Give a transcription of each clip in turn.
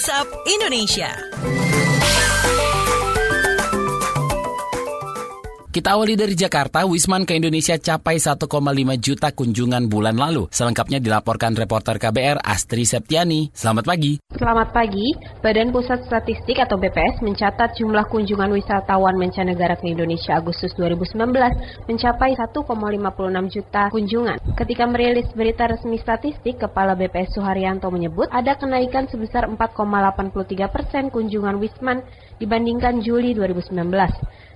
WhatsApp Indonesia. Kita awali dari Jakarta, Wisman ke Indonesia capai 1,5 juta kunjungan bulan lalu. Selengkapnya dilaporkan reporter KBR Astri Septiani. Selamat pagi. Selamat pagi. Badan Pusat Statistik atau BPS mencatat jumlah kunjungan wisatawan mancanegara ke Indonesia Agustus 2019 mencapai 1,56 juta kunjungan. Ketika merilis berita resmi statistik, Kepala BPS Suharyanto menyebut ada kenaikan sebesar 4,83 persen kunjungan Wisman dibandingkan Juli 2019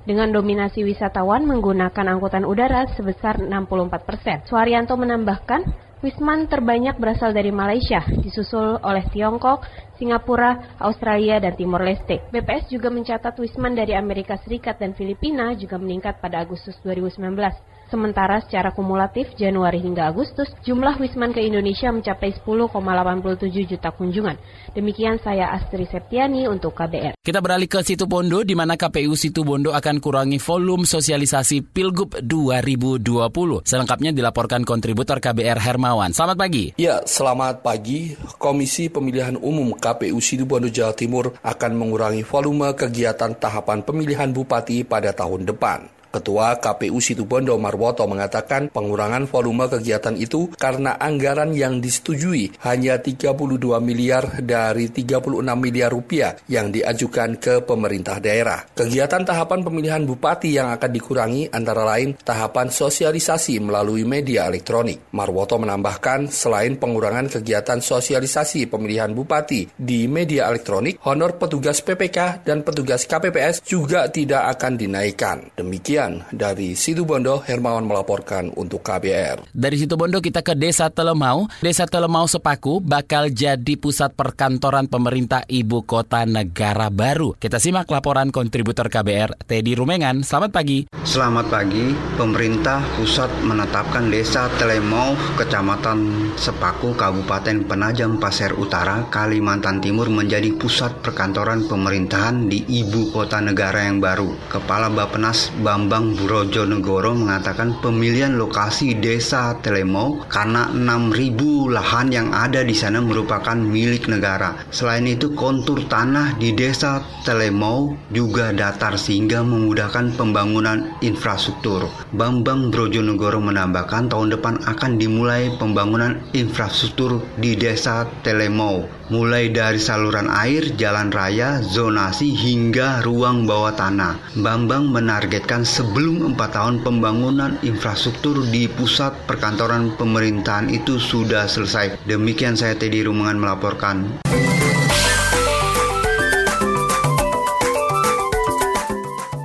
dengan dominasi wisatawan menggunakan angkutan udara sebesar 64 persen. Suharyanto menambahkan, Wisman terbanyak berasal dari Malaysia, disusul oleh Tiongkok, Singapura, Australia, dan Timor Leste. BPS juga mencatat Wisman dari Amerika Serikat dan Filipina juga meningkat pada Agustus 2019. Sementara secara kumulatif Januari hingga Agustus, jumlah Wisman ke Indonesia mencapai 10,87 juta kunjungan. Demikian saya Astri Septiani untuk KBR. Kita beralih ke Situ Bondo, di mana KPU Situ Bondo akan kurangi volume sosialisasi Pilgub 2020. Selengkapnya dilaporkan kontributor KBR Hermawan. Selamat pagi. Ya, selamat pagi. Komisi Pemilihan Umum KPU Situ Bondo Jawa Timur akan mengurangi volume kegiatan tahapan pemilihan bupati pada tahun depan. Ketua KPU Situbondo Marwoto mengatakan pengurangan volume kegiatan itu karena anggaran yang disetujui hanya 32 miliar dari 36 miliar rupiah yang diajukan ke pemerintah daerah. Kegiatan tahapan pemilihan bupati yang akan dikurangi antara lain tahapan sosialisasi melalui media elektronik. Marwoto menambahkan selain pengurangan kegiatan sosialisasi pemilihan bupati di media elektronik, honor petugas PPK dan petugas KPPS juga tidak akan dinaikkan. Demikian dari Situbondo, Hermawan melaporkan untuk KBR. Dari Situbondo kita ke Desa Telemau. Desa Telemau Sepaku bakal jadi pusat perkantoran pemerintah ibu kota negara baru. Kita simak laporan kontributor KBR, Teddy Rumengan. Selamat pagi. Selamat pagi. Pemerintah pusat menetapkan Desa Telemau, Kecamatan Sepaku, Kabupaten Penajam Pasir Utara, Kalimantan Timur menjadi pusat perkantoran pemerintahan di ibu kota negara yang baru. Kepala Bapenas Bambang Bambang Brojonegoro mengatakan pemilihan lokasi desa Telemau karena 6.000 lahan yang ada di sana merupakan milik negara. Selain itu kontur tanah di desa Telemau juga datar sehingga memudahkan pembangunan infrastruktur. Bambang Brojonegoro menambahkan tahun depan akan dimulai pembangunan infrastruktur di desa Telemau mulai dari saluran air, jalan raya, zonasi hingga ruang bawah tanah. Bambang menargetkan sebelum empat tahun pembangunan infrastruktur di pusat perkantoran pemerintahan itu sudah selesai. Demikian saya Teddy Rumangan melaporkan.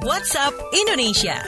WhatsApp Indonesia.